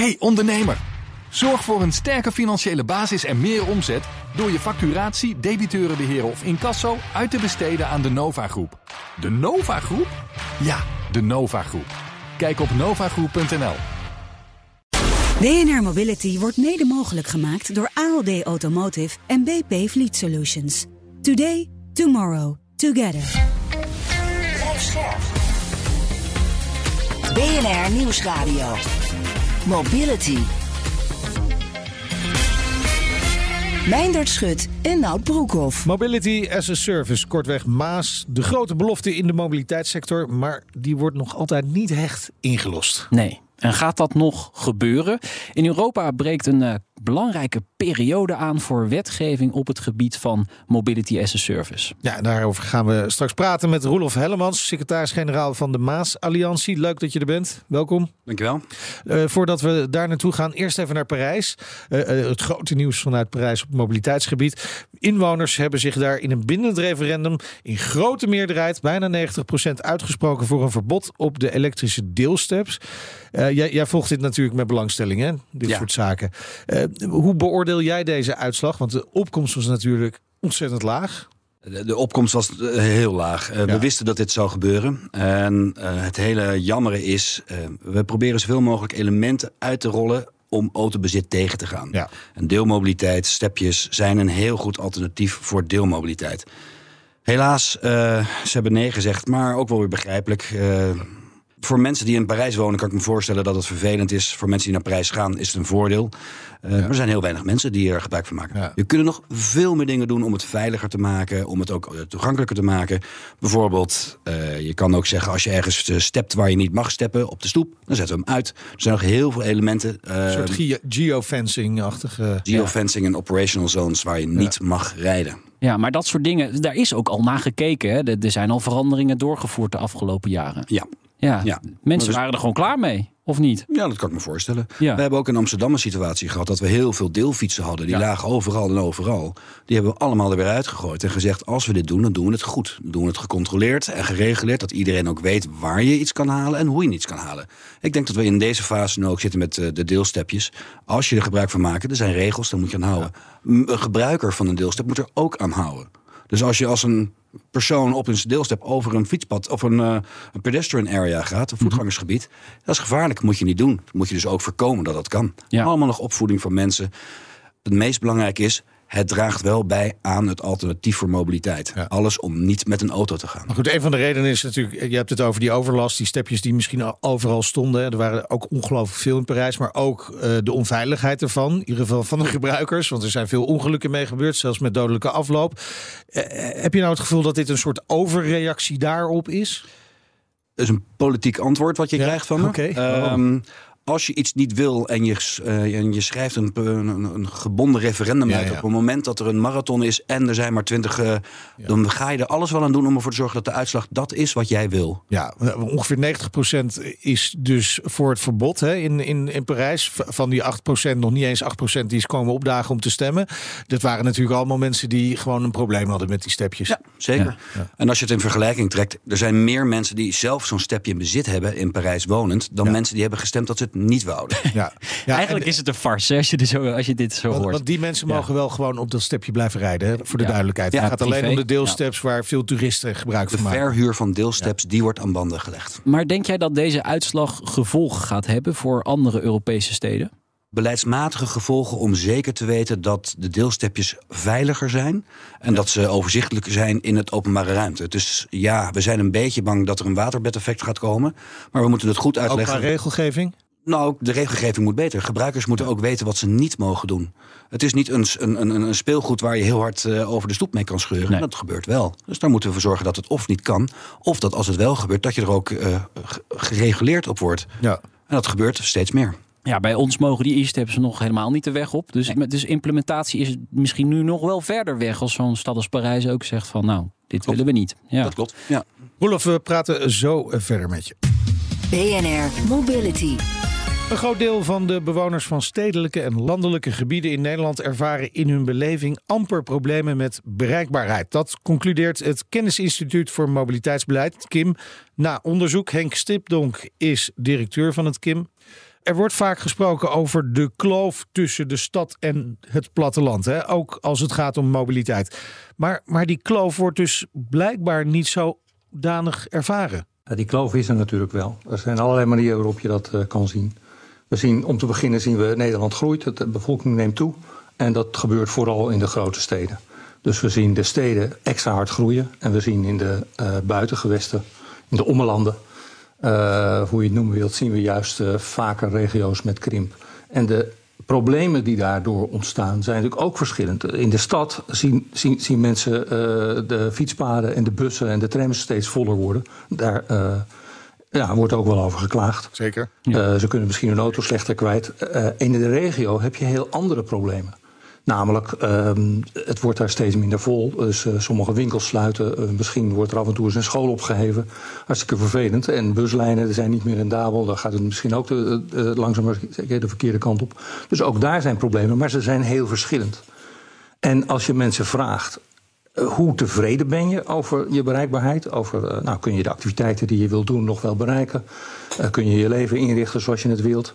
Hey ondernemer, zorg voor een sterke financiële basis en meer omzet door je facturatie, debiteurenbeheer of incasso uit te besteden aan de Nova Groep. De Nova Groep? Ja, de Nova Groep. Kijk op novagroep.nl. BNR Mobility wordt mede mogelijk gemaakt door ALD Automotive en BP Fleet Solutions. Today, tomorrow, together. BNR Nieuwsradio. Mobility. Meindert Schut en Nout Broekhoff. Mobility as a Service, kortweg Maas. De grote belofte in de mobiliteitssector, maar die wordt nog altijd niet hecht ingelost. Nee. En gaat dat nog gebeuren? In Europa breekt een uh, belangrijke periode aan voor wetgeving op het gebied van mobility as a service. Ja, daarover gaan we straks praten met Roelof Hellemans, secretaris-generaal van de Maas Alliantie. Leuk dat je er bent. Welkom. Dankjewel. Uh, voordat we daar naartoe gaan, eerst even naar Parijs. Uh, het grote nieuws vanuit Parijs op het mobiliteitsgebied. Inwoners hebben zich daar in een bindend referendum in grote meerderheid, bijna 90%, uitgesproken voor een verbod op de elektrische deelsteps. Uh, jij, jij, volgt dit natuurlijk met belangstelling, hè? Dit ja. soort zaken. Uh, hoe beoordeel jij deze uitslag? Want de opkomst was natuurlijk ontzettend laag. De, opkomst was heel laag. Ja. We wisten dat dit zou gebeuren. En het hele jammere is, we proberen zoveel mogelijk elementen uit te rollen om autobezit tegen te gaan. Ja. En deelmobiliteit, stepjes zijn een heel goed alternatief voor deelmobiliteit. Helaas, ze hebben nee gezegd, maar ook wel weer begrijpelijk voor mensen die in Parijs wonen kan ik me voorstellen dat het vervelend is. Voor mensen die naar Parijs gaan is het een voordeel. Uh, ja. Er zijn heel weinig mensen die er gebruik van maken. Ja. Je kunt nog veel meer dingen doen om het veiliger te maken. Om het ook toegankelijker te maken. Bijvoorbeeld, uh, je kan ook zeggen als je ergens stept waar je niet mag steppen op de stoep. Dan zetten we hem uit. Er zijn nog heel veel elementen. Een soort ge geofencing-achtige... Geofencing en operational zones waar je niet mag rijden. Ja, maar dat soort dingen, daar is ook al naar gekeken. Hè? Er zijn al veranderingen doorgevoerd de afgelopen jaren. Ja. Ja, ja. mensen waren er gewoon klaar mee, of niet? Ja, dat kan ik me voorstellen. Ja. We hebben ook in Amsterdam een situatie gehad dat we heel veel deelfietsen hadden. Die Ja. lagen overal en overal. Die hebben we allemaal er weer uitgegooid en gezegd: als we dit doen, dan doen we het goed. Dan doen we het gecontroleerd en gereguleerd. Dat iedereen ook weet waar je iets kan halen en hoe je iets kan halen. Ik denk dat we in deze fase nu ook zitten met eh, de deelstepjes. Als je er gebruik van maakt, er zijn regels, daar moet je aan houden. Een gebruiker van een deelstep moet er ook aan houden. Dus als je als een persoon op een deelstep over een fietspad of een, uh, een pedestrian area gaat, een voetgangersgebied, dat is gevaarlijk. Moet je niet doen. Moet je dus ook voorkomen dat dat kan. Ja. Allemaal nog opvoeding van mensen. Het meest belangrijk is, het draagt wel bij aan het alternatief voor mobiliteit. Ja. Alles om niet met een auto te gaan. Maar goed, een van de redenen is natuurlijk, je hebt het over die overlast, die stepjes die misschien al overal stonden. Er waren ook ongelooflijk veel in Parijs, maar ook uh, de onveiligheid ervan. In ieder geval van de gebruikers, want er zijn veel ongelukken mee gebeurd, zelfs met dodelijke afloop. Uh, heb je nou het gevoel dat dit een soort overreactie daarop is? Dat is een politiek antwoord wat je Ja, krijgt van me. Ehm, als je iets niet wil en je, uh, en je schrijft een, een, een gebonden referendum Ja, uit... ja. op het moment dat er een marathon is en er zijn maar twintig... Uh, dan ga je er alles wel aan doen om ervoor te zorgen dat de uitslag dat is wat jij wil. Ja, ongeveer 90% is dus voor het verbod hè, in, in, in Parijs. Van die 8%, nog niet eens 8% die is komen opdagen om te stemmen. Dat waren natuurlijk allemaal mensen die gewoon een probleem hadden met die stepjes. Ja, zeker. Ja, ja. En als je het in vergelijking trekt... er zijn meer mensen die zelf zo'n stepje in bezit hebben... in Parijs wonend... dan Ja. mensen die hebben gestemd dat ze het niet wouden. Ja. Ja, Eigenlijk en- is het een farce als je, dit zo, als je dit zo want, hoort. want die mensen Ja. mogen wel gewoon op dat stepje blijven rijden, hè, voor de Ja. duidelijkheid. Ja, het gaat alleen om de deelsteps waar veel toeristen gebruik De van maken. verhuur van deelsteps, die wordt aan banden gelegd. Maar denk jij dat deze uitslag gevolgen gaat hebben voor andere Europese steden? beleidsmatige gevolgen om zeker te weten dat de deelstepjes veiliger zijn en dat ze overzichtelijker zijn in het openbare ruimte. Dus ja, we zijn een beetje bang dat er een waterbedeffect gaat komen, maar we moeten het goed Ook uitleggen. qua regelgeving? Nou, de regelgeving moet beter. Gebruikers moeten ook weten wat ze niet mogen doen. Het is niet een, een, een, een speelgoed waar je heel hard uh, over de stoep mee kan scheuren. Nee. Dat gebeurt wel. Dus daar moeten we voor zorgen dat het of niet kan, of dat als het wel gebeurt, dat je er ook uh, gereguleerd op wordt. Ja. En dat gebeurt steeds meer. Ja, bij ons mogen die e-steps nog helemaal niet de weg op. Dus, Nee. dus implementatie is misschien nu nog wel verder weg als zo'n stad als Parijs ook zegt van nou, dit Klopt. willen we niet. Ja. Dat klopt. Ja. We praten zo eh, verder met je. BNR Mobility. Een groot deel van de bewoners van stedelijke en landelijke gebieden in Nederland ervaren in hun beleving amper problemen met bereikbaarheid. Dat concludeert het Kennisinstituut voor Mobiliteitsbeleid, KIM, na onderzoek. Henk Stipdonk is directeur van het KIM. er wordt vaak gesproken over de kloof tussen de stad en het platteland. Hè? Ook als het gaat om mobiliteit. Maar, maar die kloof wordt dus blijkbaar niet zo danig ervaren. Die kloof is er natuurlijk wel. Er zijn allerlei manieren waarop je dat uh, kan zien. We zien, om te beginnen zien we Nederland groeit, de bevolking neemt toe. En dat gebeurt vooral in de grote steden. Dus we zien de steden extra hard groeien. En we zien in de uh, buitengewesten, in de ommelanden, uh, hoe je het noemen wilt, zien we juist uh, vaker regio's met krimp. En de problemen die daardoor ontstaan zijn natuurlijk ook verschillend. In de stad zien, zien, zien mensen de fietspaden en de bussen en de trams steeds voller worden. Daar ja, wordt ook wel over geklaagd. Zeker. Ja. ze kunnen misschien hun auto slechter kwijt. in de regio heb je heel andere problemen. Namelijk, um, het wordt daar steeds minder vol. Dus uh, sommige winkels sluiten. Uh, misschien wordt er af en toe eens een school opgeheven. Hartstikke vervelend. En buslijnen zijn niet meer rendabel. Dan gaat het misschien ook de, de, langzaam de verkeerde kant op. Dus ook daar zijn problemen. Maar ze zijn heel verschillend. En als je mensen vraagt. Uh, hoe tevreden ben je over je bereikbaarheid? Over, nou, kun je de activiteiten die je wilt doen nog wel bereiken? kun je je leven inrichten zoals je het wilt?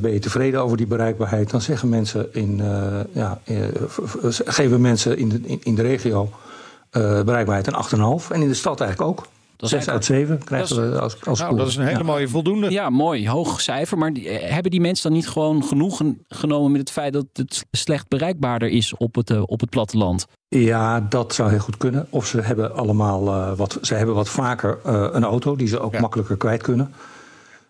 Ben je tevreden over die bereikbaarheid? Dan zeggen mensen in, ja, geven mensen in de, in, in de regio bereikbaarheid een 8,5. En in de stad eigenlijk ook. Dat 6 uit 7 krijgen we als, als nou, Dat is een hele ja. mooie voldoende. Ja, mooi. Hoog cijfer. Maar die, hebben die mensen dan niet gewoon genoegen genomen met het feit dat het slecht bereikbaarder is op het, op het platteland? Ja, dat zou heel goed kunnen. Of ze hebben allemaal wat, ze hebben wat vaker een auto die ze ook ja. makkelijker kwijt kunnen.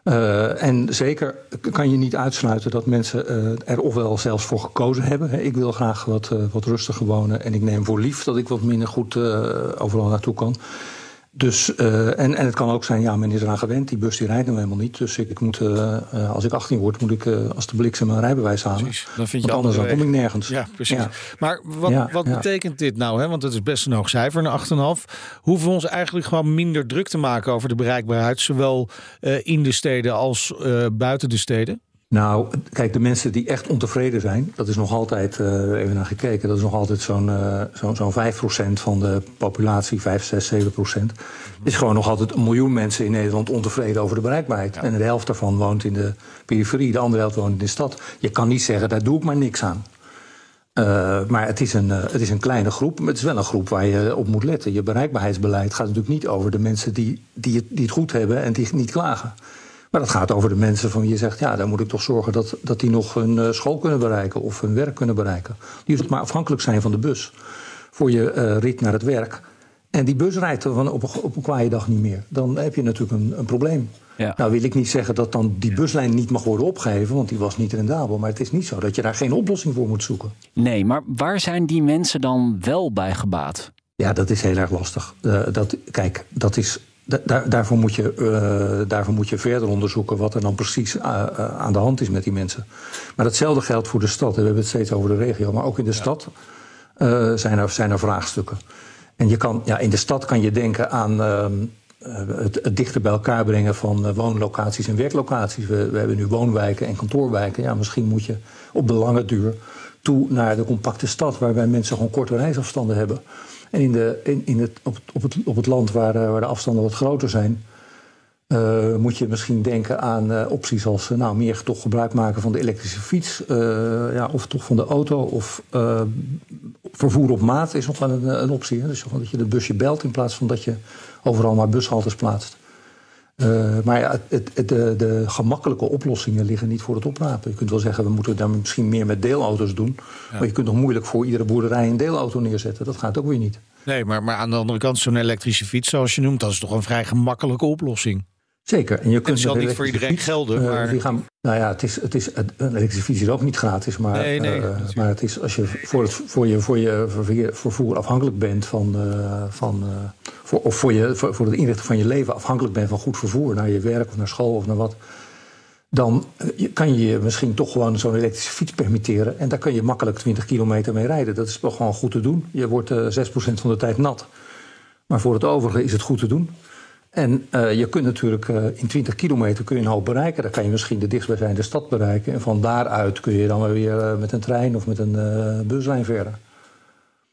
Uh, en zeker kan je niet uitsluiten dat mensen uh, er ofwel zelfs voor gekozen hebben. Ik wil graag wat, uh, wat rustiger wonen en ik neem voor lief dat ik wat minder goed overal naartoe kan. Dus, uh, en, en het kan ook zijn, ja, men is eraan gewend. Die bus die rijdt nu helemaal niet. Dus ik, ik moet, uh, als ik 18 word, moet ik als de bliksem een rijbewijs halen. Precies, dan vind je Want anders dan kom ik nergens. Ja, precies. Ja. Maar wat, ja, wat ja. betekent dit nou? Hè? Want het is best een hoog cijfer, een 8,5. Hoeven we ons eigenlijk gewoon minder druk te maken over de bereikbaarheid, zowel in de steden als buiten de steden? Nou, kijk, de mensen die echt ontevreden zijn, dat is nog altijd, uh, even naar gekeken, dat is nog altijd zo'n uh, zo'n zo 5% van de populatie, 5, 6, 7%. Het is gewoon nog altijd een miljoen mensen in Nederland ontevreden over de bereikbaarheid. Ja. En de helft daarvan woont in de periferie, de andere helft woont in de stad. Je kan niet zeggen, daar doe ik maar niks aan. Uh, maar het is, een, uh, het is een kleine groep, maar het is wel een groep waar je op moet letten. Je bereikbaarheidsbeleid gaat natuurlijk niet over de mensen die, die, het, die het goed hebben en die niet klagen. Maar dat gaat over de mensen van wie je zegt, ja, dan moet ik toch zorgen dat, dat die nog hun uh, school kunnen bereiken of hun werk kunnen bereiken. Die dus maar afhankelijk zijn van de bus voor je uh, rit naar het werk. En die bus rijdt van op, een, op een kwaaie dag niet meer. Dan heb je natuurlijk een, een probleem. Ja. Nou wil ik niet zeggen dat dan die buslijn niet mag worden opgegeven, want die was niet rendabel. Maar het is niet zo dat je daar geen oplossing voor moet zoeken. Nee, maar waar zijn die mensen dan wel bij gebaat? Ja, dat is heel erg lastig. Uh, dat, kijk, dat is daar, daarvoor, moet je, uh, daarvoor moet je verder onderzoeken wat er dan precies uh, uh, aan de hand is met die mensen. Maar datzelfde geldt voor de stad. We hebben het steeds over de regio, maar ook in de ja. stad zijn, er, zijn er vraagstukken. En je kan, ja, in de stad kan je denken aan ehm, het, het, dichter bij elkaar brengen van woonlocaties en werklocaties. We, we hebben nu woonwijken en kantoorwijken. Ja, misschien moet je op de lange duur toe naar de compacte stad, waarbij mensen gewoon korte reisafstanden hebben. En in de, in, in het, op, op, het, op het land waar, waar de afstanden wat groter zijn, uh, moet je misschien denken aan uh, opties als nou, meer toch gebruik maken van de elektrische fiets, ja, of toch van de auto, of vervoer op maat is nog wel een, een optie. Hè? Dus dat je de busje belt in plaats van dat je overal maar bushaltes plaatst. Uh, maar ja, het, het, de, de, gemakkelijke oplossingen liggen niet voor het oprapen. Je kunt wel zeggen, we moeten daar misschien meer met deelauto's doen. Ja. Maar je kunt nog moeilijk voor iedere boerderij een deelauto neerzetten. Dat gaat ook weer niet. Nee, maar, maar aan de andere kant, zo'n elektrische fiets, zoals je noemt, dat is toch een vrij gemakkelijke oplossing. Zeker. En je kunt het zal niet voor iedereen fiets, gelden. Maar... Uh, die gaan, nou ja, het is, het is, een elektrische fiets is ook niet gratis. Maar, nee, nee, uh, maar het is als je voor, het, voor je, voor je vervoer, vervoer afhankelijk bent van. Uh, van voor, of voor, je, voor, voor het inrichten van je leven afhankelijk bent van goed vervoer naar je werk of naar school of naar wat. Dan kan je je misschien toch gewoon zo'n elektrische fiets permitteren. En daar kan je makkelijk 20 kilometer mee rijden. Dat is toch gewoon goed te doen. Je wordt 6% van de tijd nat. Maar voor het overige is het goed te doen. En uh, je kunt natuurlijk uh, in 20 kilometer kun je een hoop bereiken. Dan kan je misschien de dichtstbijzijnde stad bereiken. En van daaruit kun je dan weer uh, met een trein of met een buslijn verder.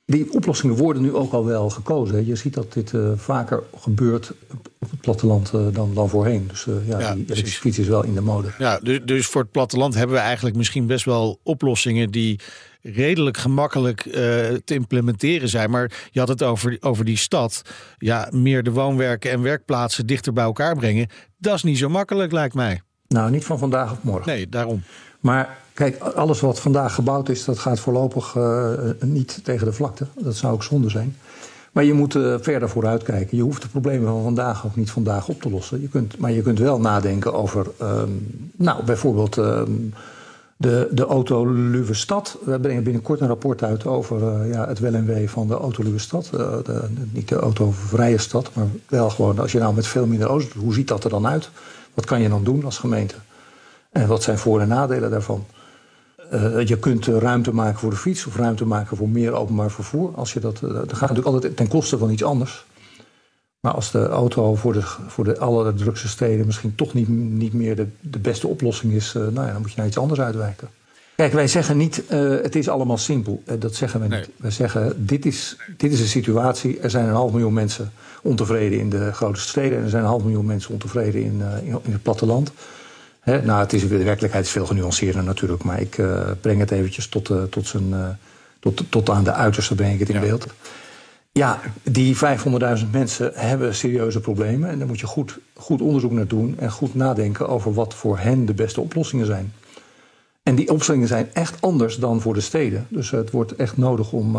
die oplossingen worden nu ook al wel gekozen. Je ziet dat dit vaker gebeurt op het platteland dan, dan voorheen. Dus ja, ja, die fiets is wel in de mode. Ja, dus, dus voor het platteland hebben we eigenlijk misschien best wel oplossingen die redelijk gemakkelijk te implementeren zijn. Maar je had het over, over die stad. Ja, meer de woonwerken en werkplaatsen dichter bij elkaar brengen. Dat is niet zo makkelijk, lijkt mij. Nou, niet van vandaag op morgen. Nee, daarom. Maar kijk, alles wat vandaag gebouwd is, dat gaat voorlopig uh, niet tegen de vlakte. Dat zou ook zonde zijn. Maar je moet uh, verder vooruit kijken. Je hoeft de problemen van vandaag ook niet vandaag op te lossen. Je kunt, maar je kunt wel nadenken over, um, nou, bijvoorbeeld um, de, de autoluwe stad. We brengen binnenkort een rapport uit over uh, ja, het wel van de autoluwe stad. De, niet de autovrije stad, maar wel gewoon als je nou met veel minder auto's hoe ziet dat er dan uit? Wat kan je dan doen als gemeente? En wat zijn voor- en nadelen daarvan? Uh, je kunt ruimte maken voor de fiets of ruimte maken voor meer openbaar vervoer. Als je dat, dat gaat natuurlijk altijd ten koste van iets anders. Maar als de auto voor de, voor de allerdrukste steden misschien toch niet, niet meer de, de beste oplossing is, uh, nou ja, dan moet je naar iets anders uitwijken. Kijk, wij zeggen niet, het is allemaal simpel. dat zeggen we niet. Wij zeggen, dit is, dit is een situatie. Er zijn een half miljoen mensen ontevreden in de grote steden. En er zijn een half miljoen mensen ontevreden in, in, in het platteland. He, nou, het is, de werkelijkheid is veel genuanceerder natuurlijk, maar ik breng het eventjes tot, tot, zijn, tot, tot aan de uiterste breng ik het in ja. beeld. Ja, die 500.000 mensen hebben serieuze problemen en daar moet je goed, goed onderzoek naar doen en goed nadenken over wat voor hen de beste oplossingen zijn. En die oplossingen zijn echt anders dan voor de steden. Dus het wordt echt nodig om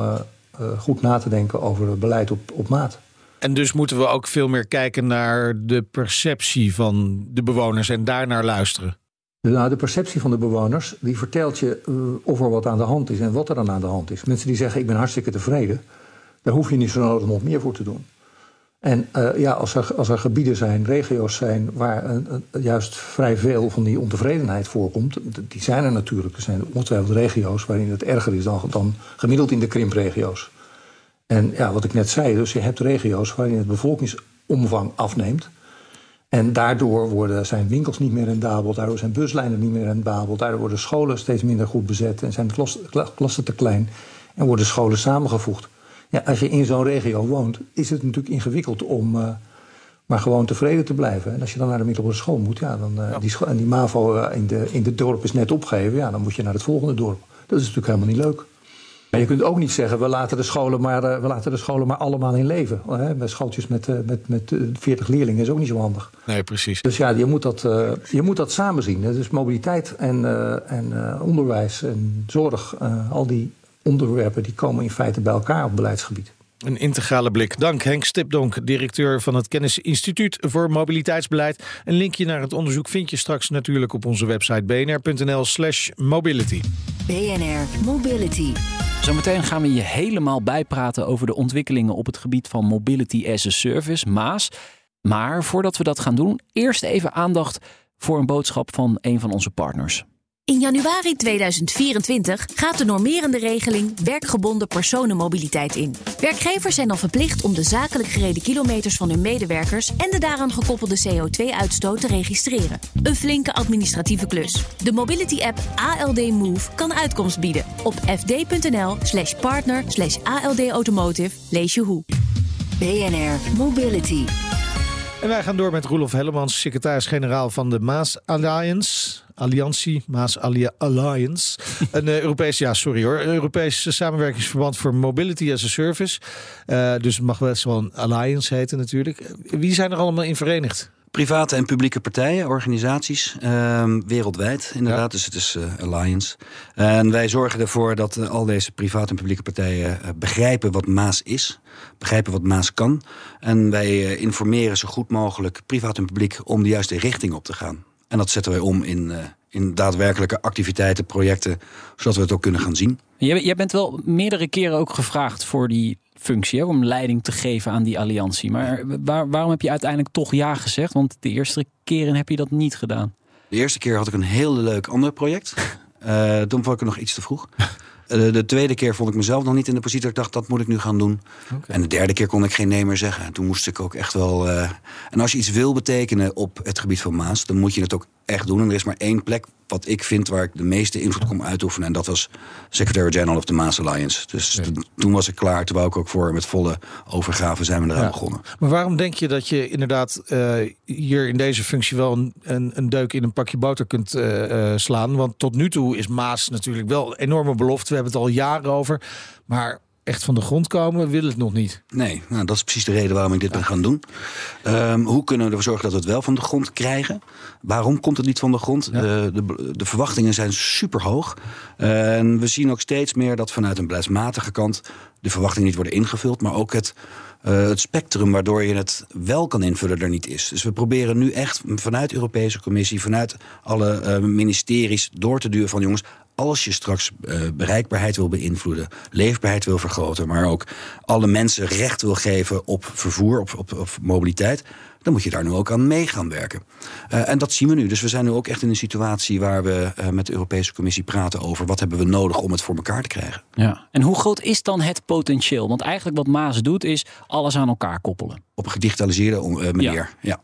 goed na te denken over beleid op, op maat. En dus moeten we ook veel meer kijken naar de perceptie van de bewoners en daarnaar luisteren. Nou, de perceptie van de bewoners die vertelt je uh, of er wat aan de hand is en wat er dan aan de hand is. Mensen die zeggen: Ik ben hartstikke tevreden, daar hoef je niet zo nodig nog meer voor te doen. En uh, ja, als er, als er gebieden zijn, regio's zijn waar juist vrij veel van die ontevredenheid voorkomt, die zijn er natuurlijk. Er zijn ongetwijfeld regio's waarin het erger is dan, dan gemiddeld in de krimpregio's. En ja, wat ik net zei, dus je hebt regio's waarin het bevolkingsomvang afneemt. En daardoor worden, zijn winkels niet meer rendabel, daardoor zijn buslijnen niet meer rendabel, daardoor worden scholen steeds minder goed bezet en zijn klassen te klein en worden scholen samengevoegd. Ja, als je in zo'n regio woont, is het natuurlijk ingewikkeld om uh, maar gewoon tevreden te blijven. En als je dan naar de middelbare school moet, ja, dan, uh, ja. Die, en die MAVO uh, in, de, in het dorp is net opgegeven, ja, dan moet je naar het volgende dorp. Dat is natuurlijk helemaal niet leuk. Maar je kunt ook niet zeggen, we laten de scholen maar, we laten de scholen maar allemaal in leven. Hè? Met schooltjes met, met, met 40 leerlingen is ook niet zo handig. Nee, precies. Dus ja, je moet dat, uh, je moet dat samen zien. Dus mobiliteit en, en onderwijs en zorg, al die onderwerpen die komen in feite bij elkaar op beleidsgebied. Een integrale blik. Dank Henk Stipdonk, directeur van het Kennisinstituut voor Mobiliteitsbeleid. Een linkje naar het onderzoek vind je straks natuurlijk op onze website bnr.nl/slash mobility. BNR Mobility. Zometeen gaan we je helemaal bijpraten over de ontwikkelingen op het gebied van Mobility as a Service, MAAS. Maar voordat we dat gaan doen, eerst even aandacht voor een boodschap van een van onze partners. In januari 2024 gaat de normerende regeling werkgebonden personenmobiliteit in. Werkgevers zijn dan verplicht om de zakelijk gereden kilometers van hun medewerkers en de daaraan gekoppelde CO2-uitstoot te registreren. Een flinke administratieve klus. De mobility-app ALD Move kan uitkomst bieden. Op fd.nl/slash partner slash ALD Automotive lees je hoe. BNR Mobility. En wij gaan door met Roelof Hellemans, secretaris-generaal van de Maas Alliance. Alliantie, Maas Alliance. Een uh, Europees, ja, sorry hoor. Europees samenwerkingsverband voor Mobility as a Service. Uh, dus het mag best wel een Alliance heten natuurlijk. Wie zijn er allemaal in verenigd? Private en publieke partijen, organisaties, uh, wereldwijd inderdaad. Ja. Dus het is uh, Alliance. En wij zorgen ervoor dat uh, al deze private en publieke partijen uh, begrijpen wat Maas is. Begrijpen wat Maas kan. En wij informeren zo goed mogelijk privaat en publiek om de juiste richting op te gaan. En dat zetten wij om in, in daadwerkelijke activiteiten, projecten, zodat we het ook kunnen gaan zien. Jij, jij bent wel meerdere keren ook gevraagd voor die functie, hè, om leiding te geven aan die alliantie. Maar waar, waarom heb je uiteindelijk toch ja gezegd? Want de eerste keren heb je dat niet gedaan. De eerste keer had ik een heel leuk ander project. Uh, toen vond ik het nog iets te vroeg. Uh, de tweede keer vond ik mezelf nog niet in de positie dat ik dacht, dat moet ik nu gaan doen. Okay. En de derde keer kon ik geen nee meer zeggen. En toen moest ik ook echt wel... Uh... En als je iets wil betekenen op het gebied van Maas, dan moet je het ook echt doen. En er is maar één plek wat ik vind waar ik de meeste invloed kon uitoefenen. En dat was Secretary-General of the Maas Alliance. Dus toen was ik klaar. Toen wou ik ook voor met volle overgave zijn we eraan Ja. begonnen. Maar waarom denk je dat je inderdaad eh, hier in deze functie wel een, een, een deuk in een pakje boter kunt eh, eh, slaan? Want tot nu toe is Maas natuurlijk wel een enorme belofte. We hebben het al jaren over. Maar echt van de grond komen wil het nog niet. Nee, nou, dat is precies de reden waarom ik dit ben gaan doen. Ehm, hoe kunnen we ervoor zorgen dat we het wel van de grond krijgen? Waarom komt het niet van de grond? Ja. De, de, de verwachtingen zijn super hoog. En we zien ook steeds meer dat vanuit een beleidsmatige kant de verwachtingen niet worden ingevuld, maar ook het, eh, het spectrum waardoor je het wel kan invullen er niet is. Dus we proberen nu echt vanuit de Europese Commissie, vanuit alle eh, ministeries door te duwen van jongens. Als je straks eh, bereikbaarheid wil beïnvloeden, leefbaarheid wil vergroten, maar ook alle mensen recht wil geven op vervoer, op, op, op mobiliteit, dan moet je daar nu ook aan mee gaan werken. Eh, en dat zien we nu. Dus we zijn nu ook echt in een situatie waar we eh, met de Europese Commissie praten over wat hebben we nodig om het voor elkaar te krijgen. Ja. En hoe groot is dan het potentieel? Want eigenlijk wat Maas doet is alles aan elkaar koppelen. Op een gedigitaliseerde manier. Ja.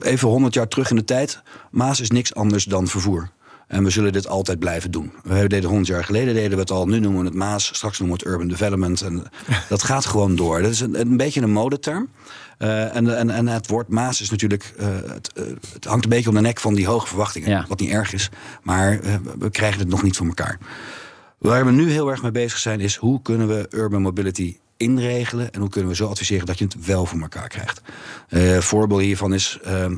Even 100 jaar terug in de tijd. Maas is niks anders dan vervoer. En we zullen dit altijd blijven doen. We deden 100 jaar geleden deden we het al. Nu noemen we het Maas. Straks noemen we het Urban Development. En dat gaat gewoon door. Dat is een, een beetje een modeterm. Eh, en, en, en het woord Maas is natuurlijk. eh, het, eh, het hangt een beetje om de nek van die hoge verwachtingen. Ja. Wat niet erg is. Maar we krijgen het nog niet voor elkaar. Waar we nu heel erg mee bezig zijn, is hoe kunnen we urban mobility inregelen en hoe kunnen we zo adviseren dat je het wel voor elkaar krijgt. Eh voorbeeld hiervan is, eh, eh,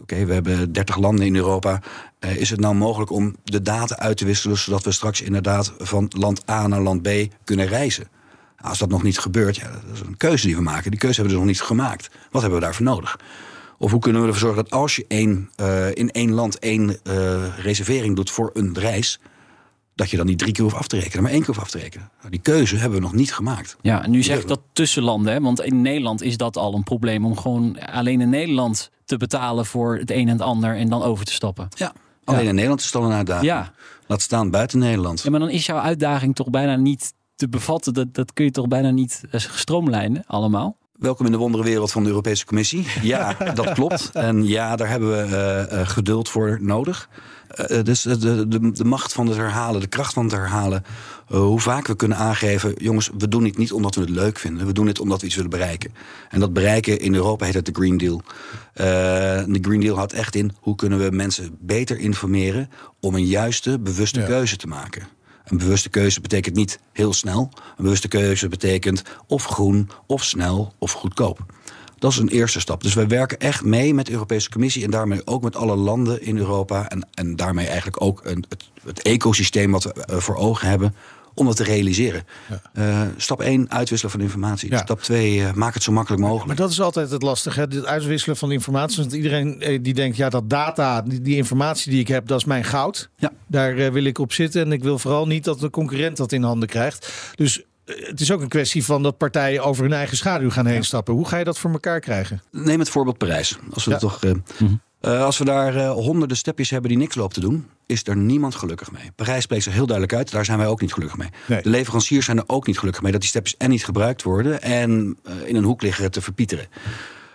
oké, we hebben 30 landen in Europa. Is het nou mogelijk om de data uit te wisselen zodat we straks inderdaad van land A naar land B kunnen reizen? Als dat nog niet gebeurt, ja, dat is een keuze die we maken. Die keuze hebben we dus nog niet gemaakt. Wat hebben we daarvoor nodig? Of hoe kunnen we ervoor zorgen dat als je één, in één land één reservering doet voor een reis, dat je dan niet drie keer hoeft af te rekenen, maar één keer hoeft af te rekenen. Nou, die keuze hebben we nog niet gemaakt. Ja, en nu zeg ik dat tussen landen. Hè? Want in Nederland is dat al een probleem om gewoon alleen in Nederland te betalen voor het een en het ander en dan over te stappen. Ja. Alleen in Nederland is al een uitdaging. Ja. Laat staan buiten Nederland. Ja, maar dan is jouw uitdaging toch bijna niet te bevatten. Dat, dat kun je toch bijna niet eh, stroomlijnen allemaal? Welkom in de wonderenwereld van de Europese Commissie. Ja, dat klopt. En ja, daar hebben we eh, eh, geduld voor nodig. Eh, dus de, de, de macht van het herhalen, de kracht van het herhalen. eh, hoe vaak we kunnen aangeven, jongens, we doen dit niet omdat we het leuk vinden. We doen dit omdat we iets willen bereiken. En dat bereiken in Europa heet het de Green Deal. Eh, de Green Deal houdt echt in, hoe kunnen we mensen beter informeren om een juiste, bewuste Ja. keuze te maken. Een bewuste keuze betekent niet heel snel. Een bewuste keuze betekent of groen, of snel, of goedkoop. Dat is een eerste stap. Dus wij werken echt mee met de Europese Commissie en daarmee ook met alle landen in Europa. En, en daarmee eigenlijk ook een, het, het ecosysteem wat we eh, voor ogen hebben om dat te realiseren. Eh, stap 1, uitwisselen van informatie. Ja. Stap 2, maak het zo makkelijk mogelijk. Maar dat is altijd het lastige, hè? het uitwisselen van informatie. Want iedereen eh, die denkt, ja, dat data, die, die informatie die ik heb, dat is mijn goud. Ja. Daar eh, wil ik op zitten. En ik wil vooral niet dat de concurrent dat in handen krijgt. Dus eh, het is ook een kwestie van dat partijen over hun eigen schaduw gaan heen stappen. Hoe ga je dat voor elkaar krijgen? Neem het voorbeeld Parijs. Als we, Ja. toch, eh, eh, als we daar eh, honderden stepjes hebben die niks loopt te doen, is er niemand gelukkig mee. Parijs spreekt zich heel duidelijk uit. Daar zijn wij ook niet gelukkig mee. Nee. De leveranciers zijn er ook niet gelukkig mee dat die stepjes en niet gebruikt worden en eh, in een hoek liggen te verpieteren.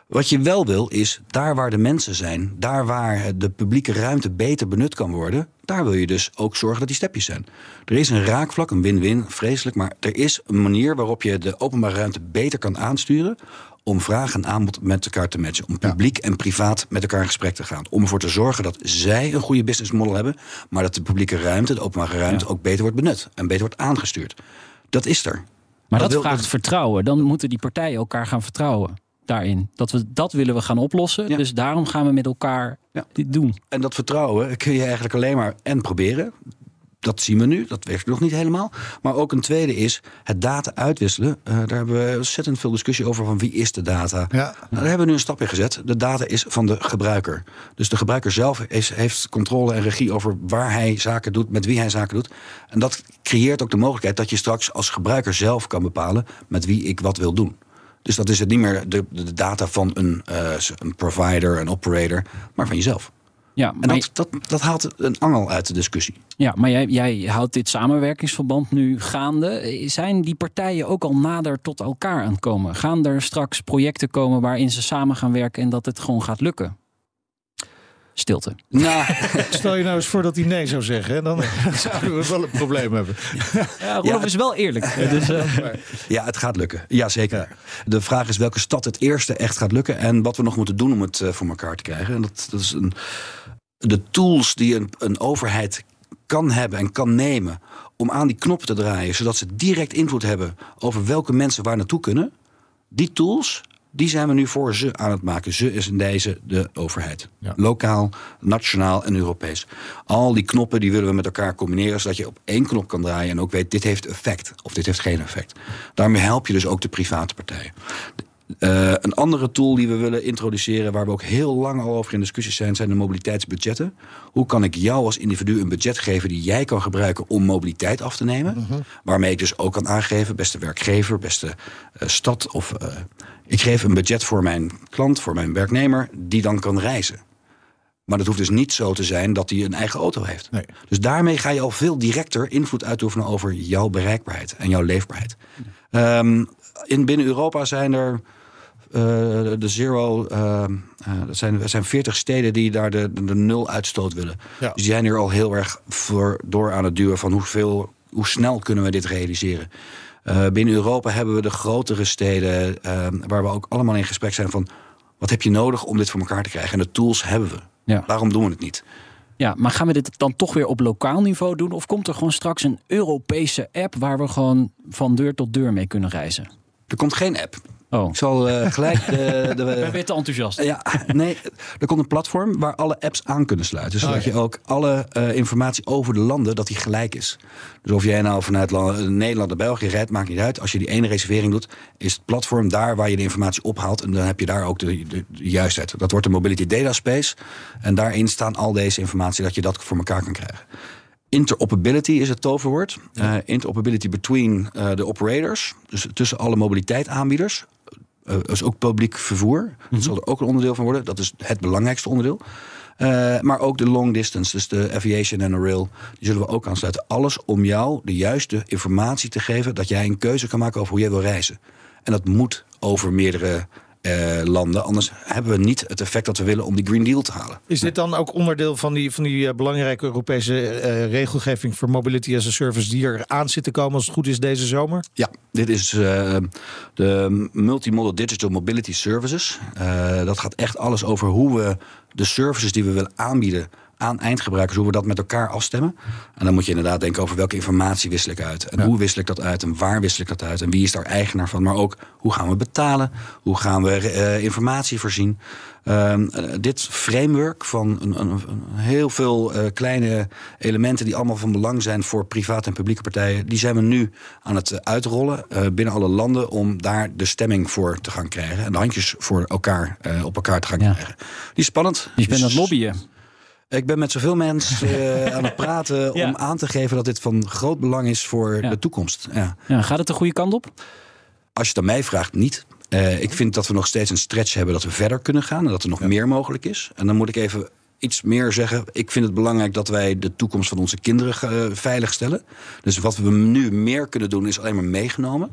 Wat je wel wil is, daar waar de mensen zijn, daar waar de publieke ruimte beter benut kan worden, daar wil je dus ook zorgen dat die stepjes zijn. Er is een raakvlak, een win-win, vreselijk, maar er is een manier waarop je de openbare ruimte beter kan aansturen om vraag en aanbod met elkaar te matchen. Om publiek en privaat met elkaar in gesprek te gaan. Om ervoor te zorgen dat zij een goede business model hebben, maar dat de publieke ruimte, de openbare ruimte, ook beter wordt benut en beter wordt aangestuurd. Dat is er. Maar Dat dat, wil- vraagt dat- vertrouwen. Dan moeten die partijen elkaar gaan vertrouwen daarin. Dat, we, dat willen we gaan oplossen. Ja. Dus daarom gaan we met elkaar Ja. dit doen. En dat vertrouwen kun je eigenlijk alleen maar en proberen. Dat zien we nu, dat werkt nog niet helemaal. Maar ook een tweede is het data uitwisselen. Eh, daar hebben we ontzettend veel discussie over van wie is de data. Ja. Nou, daar hebben we nu een stap in gezet. De data is van de gebruiker. Dus de gebruiker zelf is, heeft controle en regie over waar hij zaken doet, met wie hij zaken doet. En dat creëert ook de mogelijkheid dat je straks als gebruiker zelf kan bepalen met wie ik wat wil doen. Dus dat is het niet meer de, de data van een, eh, een provider, een operator, maar van jezelf. Ja, En dat, dat, dat haalt een angel uit de discussie. ja, maar jij, jij houdt dit samenwerkingsverband nu gaande. Zijn die partijen ook al nader tot elkaar aan het komen? Gaan er straks projecten komen waarin ze samen gaan werken en dat het gewoon gaat lukken? Stilte. Nou, Stel je nou eens voor dat hij nee zou zeggen. Dan zouden we wel een probleem hebben. Ja, Rolf Ja. is wel eerlijk. Dus, eh, ja, het gaat lukken. Ja, zeker. De vraag is welke stad het eerste echt gaat lukken en wat we nog moeten doen om het eh, voor elkaar te krijgen. En dat, dat is een, de tools die een, een overheid kan hebben en kan nemen om aan die knop te draaien, zodat ze direct invloed hebben over welke mensen waar naartoe kunnen. Die tools, die zijn we nu voor ze aan het maken. Ze is in deze de overheid. Ja. Lokaal, nationaal en Europees. Al die knoppen die willen we met elkaar combineren, zodat je op één knop kan draaien en ook weet dit heeft effect of dit heeft geen effect. Daarmee help je dus ook de private partijen. Eh, een andere tool die we willen introduceren, waar we ook heel lang al over in discussies zijn, zijn de mobiliteitsbudgetten. Hoe kan ik jou als individu een budget geven die jij kan gebruiken om mobiliteit af te nemen? Waarmee ik dus ook kan aangeven, beste werkgever, beste eh, stad of eh, ik geef een budget voor mijn klant, voor mijn werknemer, die dan kan reizen. Maar dat hoeft dus niet zo te zijn dat hij een eigen auto heeft. Nee. Dus daarmee ga je al veel directer invloed uitoefenen over jouw bereikbaarheid en jouw leefbaarheid. Ehm, in binnen Europa zijn er de zero. ehm, eh, dat zijn, er zijn 40 steden die daar de, de, de nul uitstoot willen. Ja. Dus die zijn er al heel erg voor door aan het duwen van hoeveel, hoe snel kunnen we dit realiseren. Eh, binnen Europa hebben we de grotere steden waar we ook allemaal in gesprek zijn van wat heb je nodig om dit voor elkaar te krijgen? En de tools hebben we. Ja. Waarom doen we het niet? ja, maar gaan we dit dan toch weer op lokaal niveau doen? Of komt er gewoon straks een Europese app waar we gewoon van deur tot deur mee kunnen reizen? Er komt geen app. Oh, Ik zal eh, gelijk de, de, ben weer te enthousiast. Ja, nee, er komt een platform waar alle apps aan kunnen sluiten. Zodat Oh, ja. je ook alle eh, informatie over de landen, dat die gelijk is. Dus of jij nou vanuit la- Nederland naar België rijdt, maakt niet uit. Als je die ene reservering doet, is het platform daar waar je de informatie ophaalt. En dan heb je daar ook de, de, de juistheid. Dat wordt de Mobility Data Space. En daarin staan al deze informatie, dat je dat voor elkaar kan krijgen. Interoperability is het toverwoord. Eh, interoperability between eh, de operators. Dus tussen alle mobiliteitaanbieders. Eh, dat is ook publiek vervoer. Dat zal er ook een onderdeel van worden. Dat is het belangrijkste onderdeel. Eh, maar ook de long distance, dus de aviation en de rail, die zullen we ook aansluiten. Alles om jou de juiste informatie te geven dat jij een keuze kan maken over hoe jij wil reizen. En dat moet over meerdere eh, landen, anders hebben we niet het effect dat we willen om die Green Deal te halen. Is dit dan ook onderdeel van die, van die eh, belangrijke Europese eh, regelgeving voor Mobility as a Service die er aan zit te komen als het goed is deze zomer? Ja, dit is de Multimodal Digital Mobility Services. Dat gaat echt alles over hoe we de services die we willen aanbieden aan eindgebruikers, hoe we dat met elkaar afstemmen. En dan moet je inderdaad denken over welke informatie wissel ik uit. En hoe wissel ik dat uit en waar wissel ik dat uit en wie is daar eigenaar van. Maar ook hoe gaan we betalen, hoe gaan we eh, informatie voorzien. Ehm, eh, dit framework van een, een, een heel veel eh, kleine elementen die allemaal van belang zijn voor private en publieke partijen, die zijn we nu aan het uitrollen binnen alle landen om daar de stemming voor te gaan krijgen en de handjes voor elkaar op elkaar te gaan Ja. krijgen. Die is spannend. Dus je bent aan het lobbyen. Ik ben met zoveel mensen eh, aan het praten Ja. om aan te geven dat dit van groot belang is voor Ja. de toekomst. Ja. Ja, gaat het de goede kant op? Als je het aan mij vraagt, niet. Eh, ik vind dat we nog steeds een stretch hebben dat we verder kunnen gaan en dat er nog meer mogelijk is. En dan moet ik even iets meer zeggen. Ik vind het belangrijk dat wij de toekomst van onze kinderen eh, veiligstellen. Dus wat we nu meer kunnen doen is alleen maar meegenomen.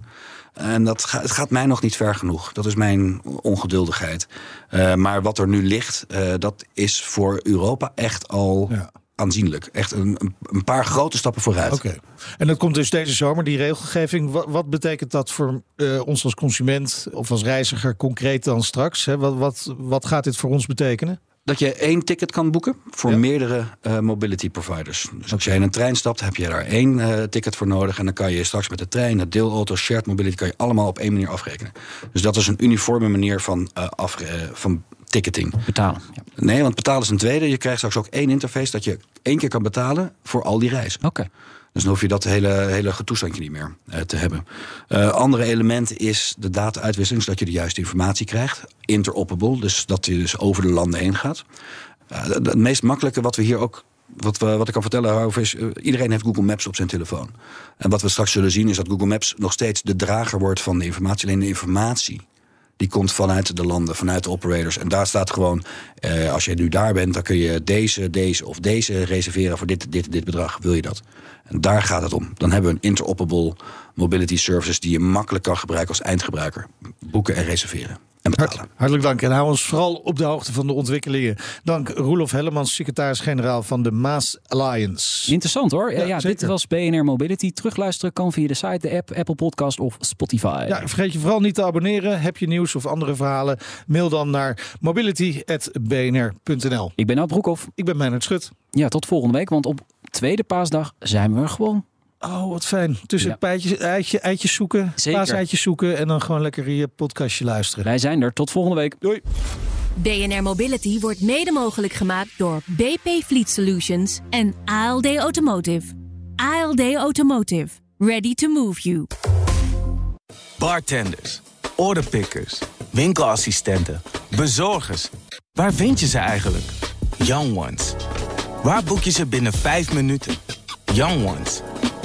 En dat ga- het gaat mij nog niet ver genoeg. Dat is mijn ongeduldigheid. Eh, maar wat er nu ligt, eh, dat is voor Europa echt al Ja. aanzienlijk. Echt een, een- paar grote stappen vooruit. Oké. En dat komt dus deze zomer, die regelgeving. Wat, wat betekent dat voor eh, ons als consument of als reiziger concreet dan straks? Hè? Wat, wat, wat gaat dit voor ons betekenen? Dat je één ticket kan boeken voor Ja. meerdere eh, mobility providers. Dus als jij in een trein stapt, heb je daar één eh, ticket voor nodig. En dan kan je straks met de trein, de deelauto, shared mobility, kan je allemaal op één manier afrekenen. Dus dat is een uniforme manier van, eh, eh, van ticketing. Betalen. Ja. Nee, want betalen is een tweede. Je krijgt straks ook één interface dat je één keer kan betalen voor al die reizen. Oké. Dus dan hoef je dat hele, hele getoestandje niet meer eh, te hebben. Eh andere element is de data-uitwisseling, zodat je de juiste informatie krijgt. Interoperable, dus dat je dus over de landen heen gaat. Eh, het- het meest makkelijke wat we hier ook. Wat, we, wat ik kan vertellen over is, eh, iedereen heeft Google Maps op zijn telefoon. En wat we straks zullen zien is dat Google Maps nog steeds de drager wordt van de informatie. Alleen de informatie, die komt vanuit de landen, vanuit de operators. En daar staat gewoon, eh, als je nu daar bent, dan kun je deze, deze of deze reserveren voor dit, dit, dit bedrag. Wil je dat? En daar gaat het om. Dan hebben we een interoperable mobility services die je makkelijk kan gebruiken als eindgebruiker. Boeken en reserveren. en hartelijk dank. En hou ons vooral op de hoogte van de ontwikkelingen. Dank Roelof Hellemans, secretaris-generaal van de Maas Alliance. Interessant hoor. Ja, Ja, dit was BNR Mobility. Terugluisteren kan via de site, de app, Apple Podcast of Spotify. Ja, vergeet je vooral niet te abonneren. Heb je nieuws of andere verhalen? Mail dan naar mobility.bnr.nl. Ik ben Nout Broekhoff. Ik ben Meijnerd Schut. Ja, tot volgende week. Want op tweede paasdag zijn we er gewoon. Oh, wat fijn. Tussen Ja. pijtjes, eitje, eitjes zoeken, paaseitjes zoeken en dan gewoon lekker je podcastje luisteren. Wij zijn er. Tot volgende week. Doei. BNR Mobility wordt mede mogelijk gemaakt door BP Fleet Solutions en ALD Automotive. ALD Automotive. Ready to move you. Bartenders, orderpickers, winkelassistenten, bezorgers. Waar vind je ze eigenlijk? Young Ones. Waar boek je ze binnen vijf minuten? Young Ones.